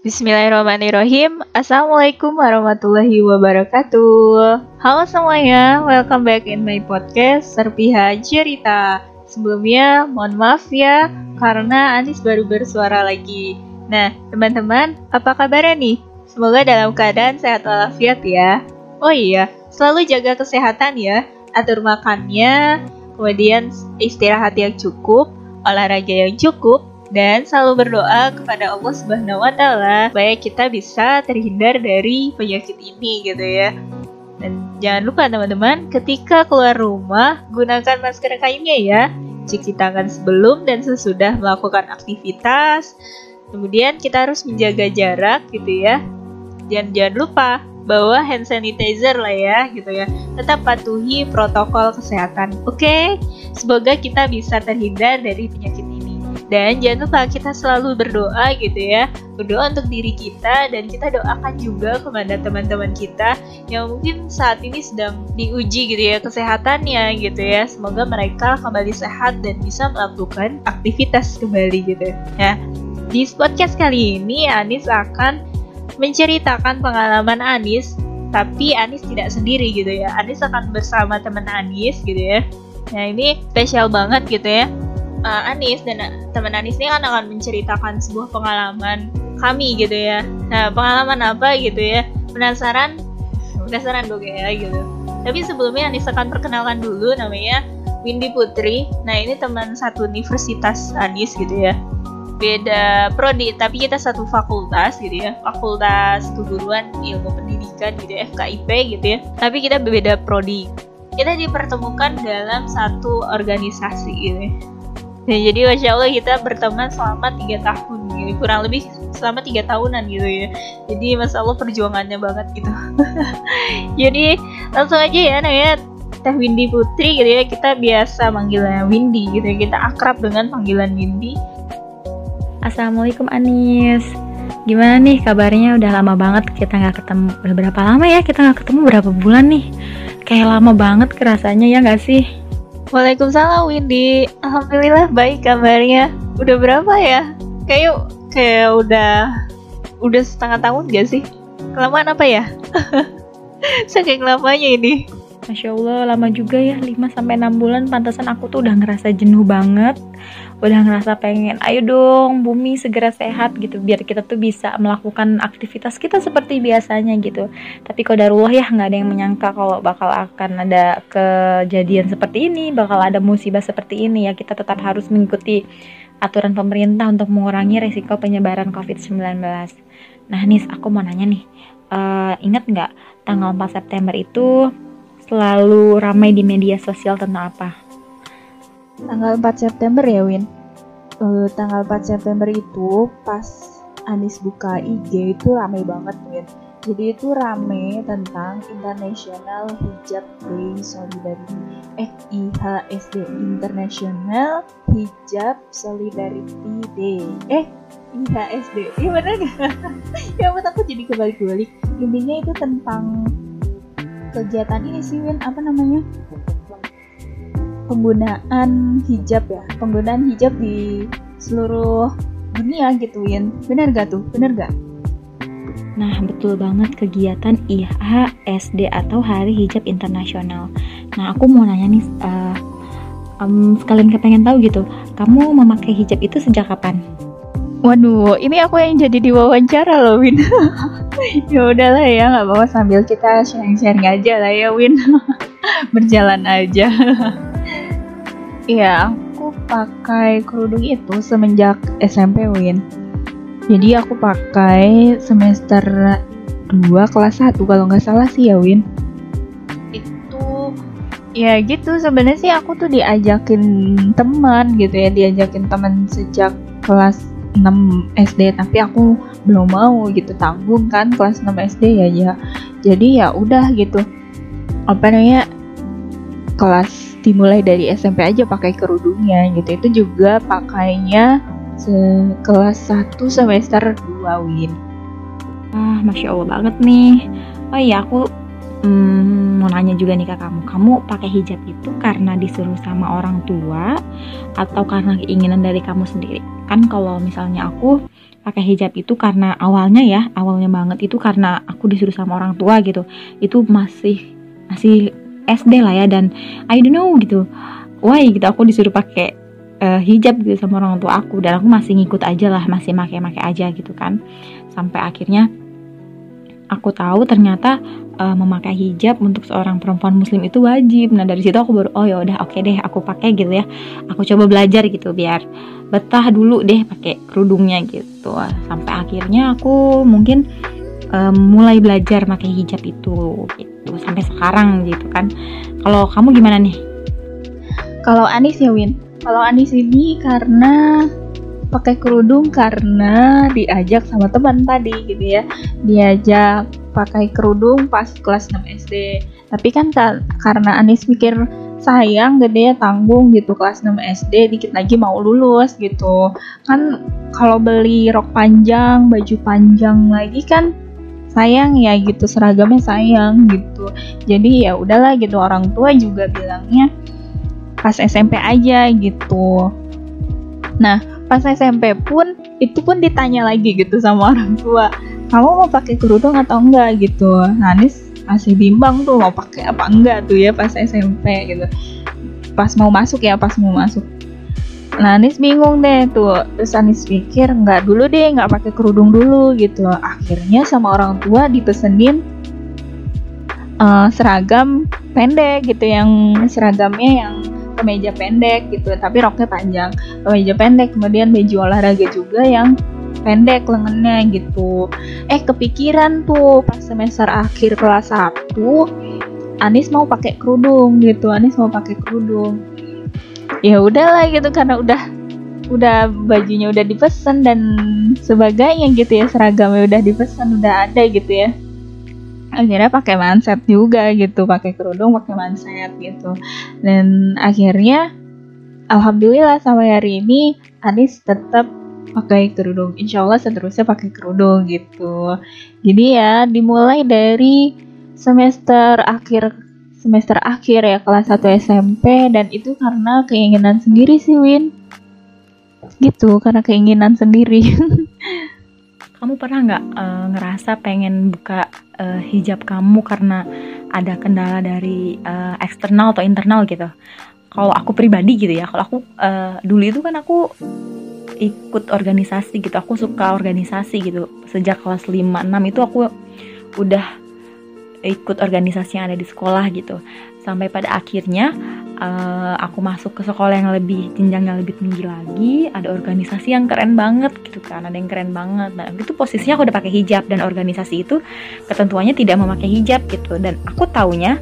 Bismillahirrahmanirrahim. Assalamualaikum warahmatullahi wabarakatuh. Halo semuanya, welcome back in my podcast Serpiha Cerita. Sebelumnya, mohon maaf ya Karena Anis baru bersuara lagi. Nah, teman-teman, apa kabarnya nih? Semoga dalam keadaan sehat walafiat ya. Oh iya, selalu jaga kesehatan ya. Atur makannya Kemudian istirahat yang cukup Olahraga yang cukup dan selalu berdoa kepada Allah Subhanahu wa taala supaya kita bisa terhindar dari penyakit ini gitu ya. Dan jangan lupa teman-teman, ketika keluar rumah gunakan masker kainnya ya. Cuci tangan sebelum dan sesudah melakukan aktivitas. Kemudian kita harus menjaga jarak gitu ya. Dan jangan lupa bawa hand sanitizer lah ya gitu ya. Tetap patuhi protokol kesehatan. Oke, okay? semoga kita bisa terhindar dari penyakit. Dan jangan lupa kita selalu berdoa gitu ya. Berdoa untuk diri kita dan kita doakan juga kepada teman-teman kita Yang mungkin saat ini sedang diuji gitu ya kesehatannya gitu ya. Semoga mereka kembali sehat dan bisa melakukan aktivitas kembali gitu. Ya Di podcast kali ini Anis akan menceritakan pengalaman Anis Tapi Anis tidak sendiri gitu ya. Anis akan bersama teman Anis gitu ya. Nah ini spesial banget gitu ya uh, Anis dan teman Anis ini kan akan menceritakan sebuah pengalaman kami gitu ya. Nah, pengalaman apa gitu ya? Penasaran? Penasaran dong ya gitu. Tapi sebelumnya Anis akan perkenalkan dulu namanya Windy Putri. Nah, ini teman satu universitas Anis gitu ya. Beda prodi, tapi kita satu fakultas gitu ya. Fakultas Keguruan Ilmu Pendidikan gitu ya, FKIP gitu ya. Tapi kita beda prodi. Kita dipertemukan dalam satu organisasi gitu ya Ya, jadi masya Allah kita berteman selama tiga tahun gitu, kurang lebih selama tiga tahunan gitu ya. Jadi masya Allah perjuangannya banget gitu. jadi langsung aja ya Naya Teh Windy Putri gitu ya kita biasa manggilnya Windy gitu ya kita akrab dengan panggilan Windy. Assalamualaikum Anis. Gimana nih kabarnya? Udah lama banget kita nggak ketemu. Udah berapa lama ya kita nggak ketemu? Berapa bulan nih? Kayak lama banget kerasanya ya nggak sih? Waalaikumsalam Windy. Alhamdulillah baik kabarnya. Udah berapa ya? Kayak kayak udah udah setengah tahun gak sih? Kelamaan apa ya? Saking lamanya ini. Masya Allah lama juga ya 5 sampai 6 bulan pantasan aku tuh udah ngerasa jenuh banget udah ngerasa pengen ayo dong bumi segera sehat gitu. Biar kita tuh bisa melakukan aktivitas kita seperti biasanya gitu. Tapi kalau darullah ya nggak ada yang menyangka kalau bakal akan ada kejadian seperti ini bakal ada musibah seperti ini ya. Kita tetap harus mengikuti aturan pemerintah untuk mengurangi resiko penyebaran COVID-19 nah Nis aku mau nanya nih uh, ingat nggak tanggal 4 September itu selalu ramai di media sosial tentang apa? Tanggal 4 September ya Win? Uh, tanggal 4 September itu pas Anis buka IG itu rame banget Win. Jadi itu rame tentang International Hijab Day Solidarity eh IHSD International Hijab Solidarity Day. Eh IHSD iya bener gak? ya ampun aku jadi kebalik-balik. Intinya itu tentang kegiatan ini sih Win. Apa namanya penggunaan hijab ya penggunaan hijab di seluruh dunia gitu Win bener gak tuh bener gak Nah, betul banget kegiatan IHSD atau Hari Hijab Internasional. Nah, aku mau nanya nih, uh, um, sekalian kepengen tahu gitu, kamu memakai hijab itu sejak kapan? Waduh, ini aku yang jadi diwawancara loh, Win. ya udahlah ya, nggak apa-apa sambil kita sharing-sharing aja lah ya, Win. Berjalan aja. Iya, aku pakai kerudung itu semenjak SMP Win. Jadi aku pakai semester 2 kelas 1 kalau nggak salah sih ya Win. Itu ya gitu sebenarnya sih aku tuh diajakin teman gitu ya, diajakin teman sejak kelas 6 SD tapi aku belum mau gitu tanggung kan kelas 6 SD ya ya. Jadi ya udah gitu. Apa namanya kelas dimulai dari SMP aja pakai kerudungnya gitu. Itu juga pakainya kelas 1 semester 2 Win. Ah Masya Allah banget nih. Oh iya aku hmm, mau nanya juga nih ke kamu. Kamu pakai hijab itu karena disuruh sama orang tua atau karena keinginan dari kamu sendiri? Kan kalau misalnya aku pakai hijab itu karena awalnya ya awalnya banget itu karena aku disuruh sama orang tua gitu. Itu masih masih SD lah ya dan I don't know gitu why gitu aku disuruh pakai uh, hijab gitu sama orang tua aku dan aku masih ngikut aja lah masih make-make aja gitu kan sampai akhirnya aku tahu ternyata uh, memakai hijab untuk seorang perempuan muslim itu wajib. Nah, dari situ aku baru oh ya udah oke okay deh aku pakai gitu ya. Aku coba belajar gitu biar betah dulu deh pakai kerudungnya gitu. Sampai akhirnya aku mungkin um, mulai belajar pakai hijab itu gitu sampai sekarang gitu kan. Kalau kamu gimana nih? Kalau Anis ya Win. Kalau Anis ini karena pakai kerudung karena diajak sama teman tadi gitu ya diajak pakai kerudung pas kelas 6 SD tapi kan ka karena Anis mikir sayang gede ya tanggung gitu kelas 6 SD dikit lagi mau lulus gitu kan kalau beli rok panjang baju panjang lagi kan sayang ya gitu seragamnya sayang gitu. Jadi ya udahlah gitu orang tua juga bilangnya pas SMP aja gitu. Nah pas SMP pun itu pun ditanya lagi gitu sama orang tua kamu mau pakai kerudung atau enggak? gitu. Anis masih bimbang tuh mau pakai apa enggak tuh ya pas SMP gitu. Pas mau masuk ya pas mau masuk Nah Anis bingung deh tuh. Terus Anis pikir nggak dulu deh nggak pakai kerudung dulu gitu. Akhirnya sama orang tua dipesenin uh, Seragam pendek gitu Yang seragamnya yang kemeja pendek gitu tapi roknya panjang. Kemeja pendek kemudian baju olahraga juga yang pendek lengannya gitu. Eh kepikiran tuh pas semester akhir kelas 1 Anis mau pakai kerudung gitu Anis mau pakai kerudung ya udahlah gitu karena udah udah bajunya udah dipesan dan sebagainya gitu ya seragamnya udah dipesan udah ada gitu ya. Akhirnya pakai manset juga gitu pakai kerudung pakai manset gitu. Dan akhirnya alhamdulillah sampai hari ini Anis tetap pakai kerudung. Insya Allah seterusnya pakai kerudung gitu. Jadi ya dimulai dari semester akhir semester akhir ya kelas 1 SMP dan itu karena keinginan sendiri sih Win. Gitu karena keinginan sendiri. Kamu pernah nggak uh, ngerasa pengen buka uh, hijab kamu karena ada kendala dari uh, eksternal atau internal gitu? Kalau aku pribadi gitu ya kalau aku uh, dulu itu kan aku ikut organisasi gitu aku suka organisasi gitu. Sejak kelas 5 6 itu aku udah ikut organisasi yang ada di sekolah gitu. Sampai pada akhirnya uh, aku masuk ke sekolah yang lebih jenjang yang lebih tinggi lagi ada organisasi yang keren banget gitu kan ada yang keren banget. Nah itu posisinya aku udah pakai hijab dan organisasi itu ketentuannya tidak memakai hijab gitu. Dan aku taunya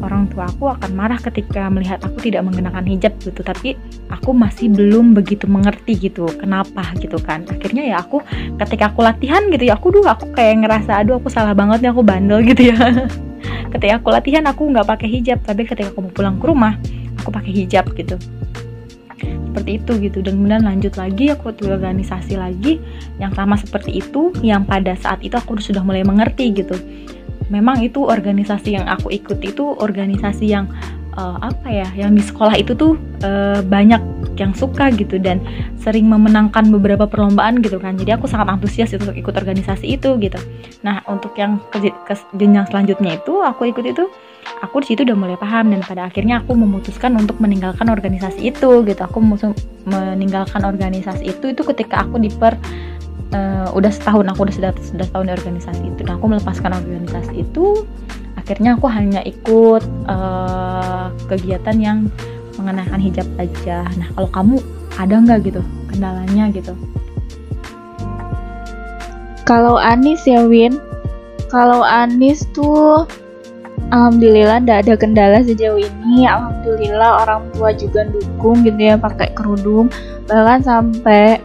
orang tua aku akan marah ketika melihat aku tidak mengenakan hijab gitu. Tapi aku masih belum begitu mengerti gitu kenapa gitu kan. Akhirnya ya aku ketika aku latihan gitu ya aku dulu aku kayak ngerasa aduh aku salah banget nih aku bandel gitu ya. Ketika aku latihan aku nggak pakai hijab. Tapi ketika aku mau pulang ke rumah aku pakai hijab gitu. Seperti itu gitu. Dan kemudian lanjut lagi aku di organisasi lagi yang sama seperti itu yang pada saat itu aku sudah mulai mengerti gitu memang itu organisasi yang aku ikuti itu organisasi yang uh, apa ya yang di sekolah itu tuh uh, banyak yang suka gitu dan sering memenangkan beberapa perlombaan gitu kan. Jadi aku sangat antusias untuk ikut organisasi itu gitu. Nah untuk yang ke, ke jenjang selanjutnya itu aku ikut itu aku di situ udah mulai paham dan pada akhirnya aku memutuskan untuk meninggalkan organisasi itu gitu. Aku meninggalkan organisasi itu itu ketika aku diper uh, udah setahun aku udah sudah sudah setahun di organisasi itu. Dan aku melepaskan organisasi itu akhirnya aku hanya ikut uh, kegiatan yang mengenakan hijab aja. Nah kalau kamu ada nggak gitu kendalanya gitu? Kalau Anis ya Win. Kalau Anis tuh Alhamdulillah tidak ada kendala sejauh ini. Alhamdulillah orang tua juga dukung gitu ya pakai kerudung. Bahkan sampai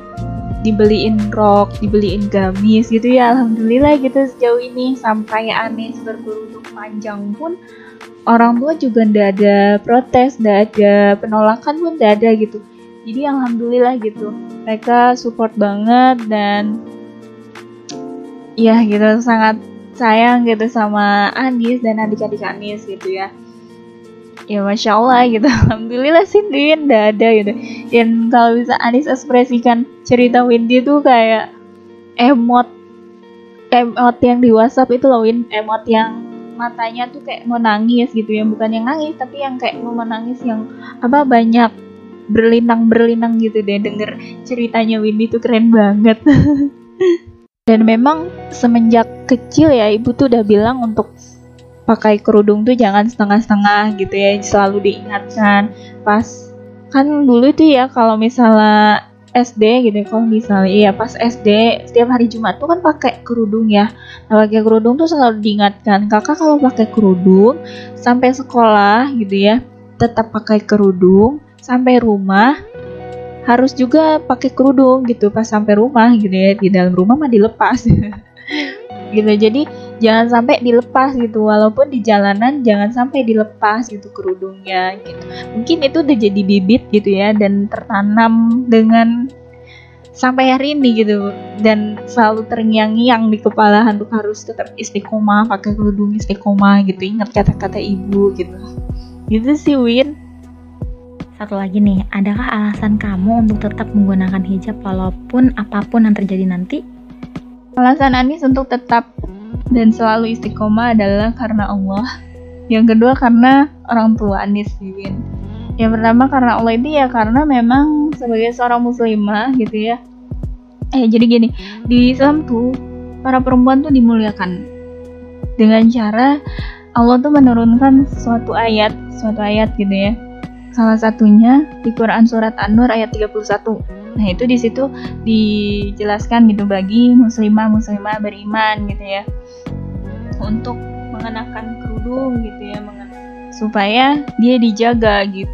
dibeliin rok, dibeliin gamis gitu ya Alhamdulillah gitu sejauh ini sampai Anis berkerudung panjang pun orang tua juga ndak ada protes, ndak ada penolakan pun ndak ada gitu. Jadi alhamdulillah gitu. Mereka support banget dan ya gitu sangat sayang gitu sama Anis dan adik-adik Anis gitu ya. Ya masya Allah gitu. Alhamdulillah sih Din ada gitu. Dan kalau bisa Anis ekspresikan cerita Windy tuh kayak emot emot yang di WhatsApp itu loh Win emot yang matanya tuh kayak mau nangis gitu ya bukan yang nangis tapi yang kayak mau menangis yang apa banyak berlinang berlinang gitu deh denger ceritanya Windy tuh keren banget dan memang semenjak kecil ya ibu tuh udah bilang untuk pakai kerudung tuh jangan setengah-setengah gitu ya selalu diingatkan. Pas kan dulu tuh ya kalau misalnya SD gitu ya, kalau misalnya iya pas SD setiap hari Jumat tuh kan pakai kerudung ya. Nah pakai kerudung tuh selalu diingatkan kakak kalau pakai kerudung sampai sekolah gitu ya tetap pakai kerudung sampai rumah harus juga pakai kerudung gitu pas sampai rumah gitu ya di dalam rumah mah dilepas. Gitu jadi jangan sampai dilepas gitu. Walaupun di jalanan jangan sampai dilepas gitu kerudungnya gitu. Mungkin itu udah jadi bibit gitu ya dan tertanam dengan sampai hari ini gitu. Dan selalu terngiang-ngiang di kepala untuk harus tetap istiqomah pakai kerudung istiqomah gitu. Ingat kata-kata ibu gitu. Gitu sih Win. Satu lagi nih, adakah alasan kamu untuk tetap menggunakan hijab walaupun apa pun yang terjadi nanti? Alasan Anis untuk tetap dan selalu istiqomah adalah karena Allah. Yang kedua karena orang tua Anis Win. Yang pertama karena Allah itu ya karena memang sebagai seorang muslimah gitu ya. Eh jadi gini, di Islam tuh para perempuan tuh dimuliakan dengan cara Allah tuh menurunkan suatu ayat, suatu ayat gitu ya. Salah satunya di Quran surat An-Nur ayat 31 Nah itu di situ dijelaskan gitu bagi muslimah muslimah beriman gitu ya untuk mengenakan kerudung gitu ya supaya dia dijaga gitu.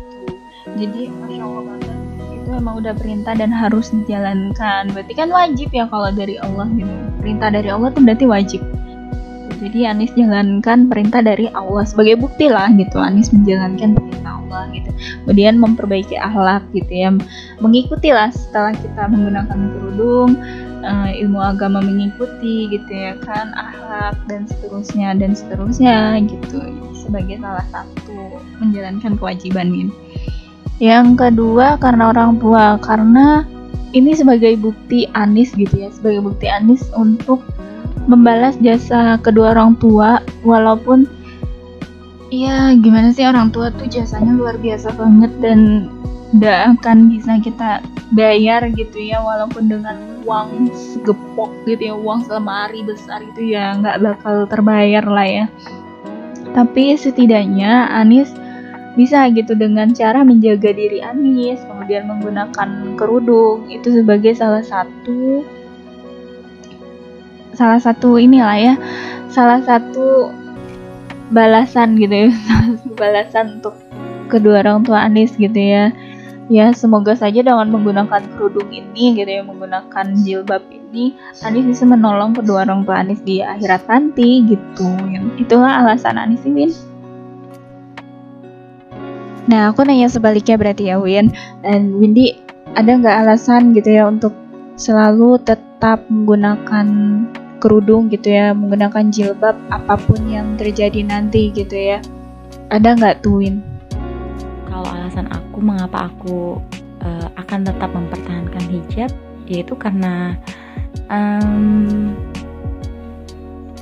Jadi masya Allah banget itu emang udah perintah dan harus dijalankan. Berarti kan wajib ya kalau dari Allah gitu. Perintah dari Allah tuh berarti wajib jadi Anis jalankan perintah dari Allah sebagai bukti lah gitu Anis menjalankan perintah Allah gitu kemudian memperbaiki akhlak gitu ya mengikuti lah setelah kita menggunakan kerudung uh, ilmu agama mengikuti gitu ya kan akhlak dan seterusnya dan seterusnya gitu. Sebagai salah satu menjalankan kewajiban ini. Yang kedua karena orang tua. Karena ini sebagai bukti Anis gitu ya sebagai bukti Anis untuk membalas jasa kedua orang tua. Walaupun ya gimana sih orang tua tuh jasanya luar biasa banget dan tidak akan bisa kita bayar gitu ya walaupun dengan uang segepok gitu ya uang selemari besar itu ya nggak bakal terbayar lah ya. Tapi setidaknya Anis bisa gitu dengan cara menjaga diri Anis kemudian menggunakan kerudung itu sebagai salah satu salah satu inilah ya salah satu balasan gitu ya balasan untuk kedua orang tua Anis gitu ya ya semoga saja dengan menggunakan kerudung ini gitu ya menggunakan jilbab ini Anis bisa menolong kedua orang tua Anis di akhirat nanti gitu itulah alasan Anis Win nah aku nanya sebaliknya berarti ya Win dan Windy ada nggak alasan gitu ya untuk selalu tetap menggunakan kerudung gitu ya, menggunakan jilbab apa pun yang terjadi nanti gitu ya. Ada nggak tuin? Kalau alasan aku mengapa aku uh, akan tetap mempertahankan hijab, yaitu karena um,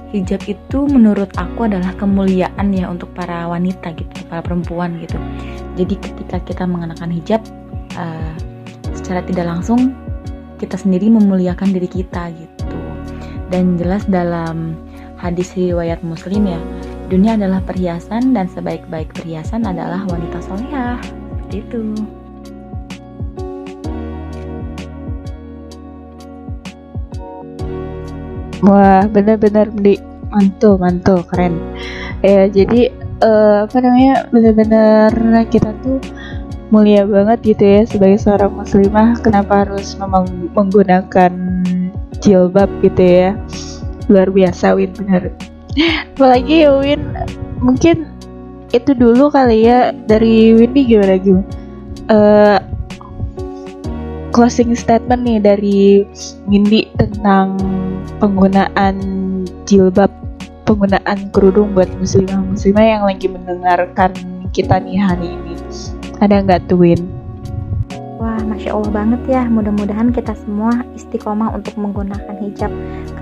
hijab itu menurut aku adalah kemuliaan ya untuk para wanita gitu, para perempuan gitu. Jadi ketika kita mengenakan hijab, uh, secara tidak langsung kita sendiri memuliakan diri kita gitu dan jelas dalam hadis riwayat muslim ya dunia adalah perhiasan dan sebaik-baik perhiasan adalah wanita solehah. Seperti itu. Wah benar-benar di mantul mantul keren. Ya jadi uh, apa namanya benar-benar kita tuh mulia banget gitu ya sebagai seorang muslimah. Kenapa harus menggunakan jilbab gitu ya? Luar biasa Win bener apalagi ya Win? Mungkin itu dulu kali ya dari Windy gimana gimana uh, closing statement nih dari Windy tentang penggunaan jilbab penggunaan kerudung buat muslimah muslimah yang lagi mendengarkan kita nih hari ini. Ada nggak tuh Win? Wah, Masya Allah banget ya. Mudah-mudahan kita semua istiqomah untuk menggunakan hijab.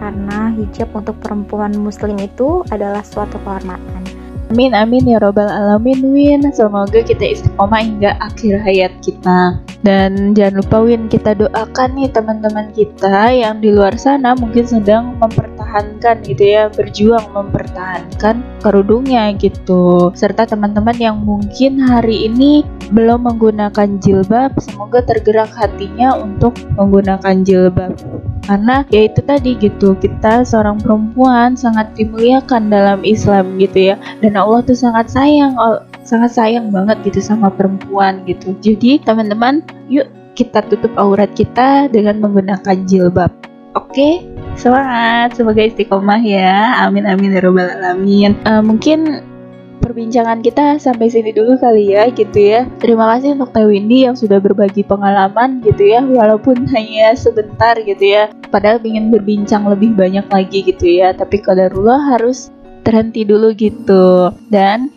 Karena hijab untuk perempuan muslim itu adalah suatu kehormatan. Amin amin ya robbal alamin Win Semoga kita istiqomah hingga akhir hayat kita Dan jangan lupa Win kita doakan nih teman-teman kita yang di luar sana mungkin sedang mempertahankan gitu ya Berjuang mempertahankan kerudungnya gitu. Serta teman-teman yang mungkin hari ini belum menggunakan jilbab Semoga tergerak hatinya untuk menggunakan jilbab. Karena ya itu tadi gitu kita seorang perempuan sangat dimuliakan dalam Islam gitu ya. Dan Allah tuh sangat sayang sangat sayang banget gitu sama perempuan gitu. Jadi teman-teman yuk kita tutup aurat kita dengan menggunakan jilbab. Oke semangat semoga istiqomah ya amin amin ya robbal alamin uh, mungkin perbincangan kita sampai sini dulu kali ya gitu ya. Terima kasih untuk Teh Windy yang sudah berbagi pengalaman gitu ya walaupun hanya sebentar gitu ya. Padahal ingin berbincang lebih banyak lagi gitu ya. Tapi kadarullah harus terhenti dulu gitu. Dan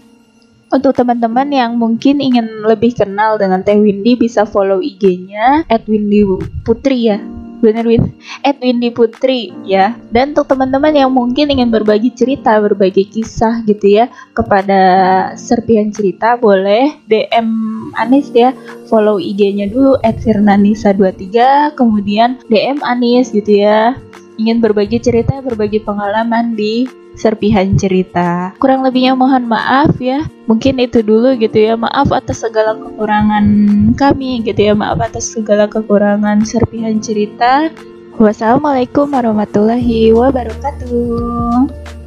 untuk teman-teman yang mungkin ingin lebih kenal dengan Teh Windy bisa follow IG-nya @windy_putri ya bener Win. Edwin di Putri ya. Dan untuk teman-teman yang mungkin ingin berbagi cerita berbagi kisah gitu ya kepada serpian cerita boleh DM Anis ya. Follow IG-nya dulu @firnanisa23 kemudian DM Anis gitu ya. Ingin berbagi cerita berbagi pengalaman di serpihan cerita. Kurang lebihnya mohon maaf ya. Mungkin itu dulu gitu ya. Maaf atas segala kekurangan kami gitu ya. Maaf atas segala kekurangan serpihan cerita. Wassalamualaikum warahmatullahi wabarakatuh.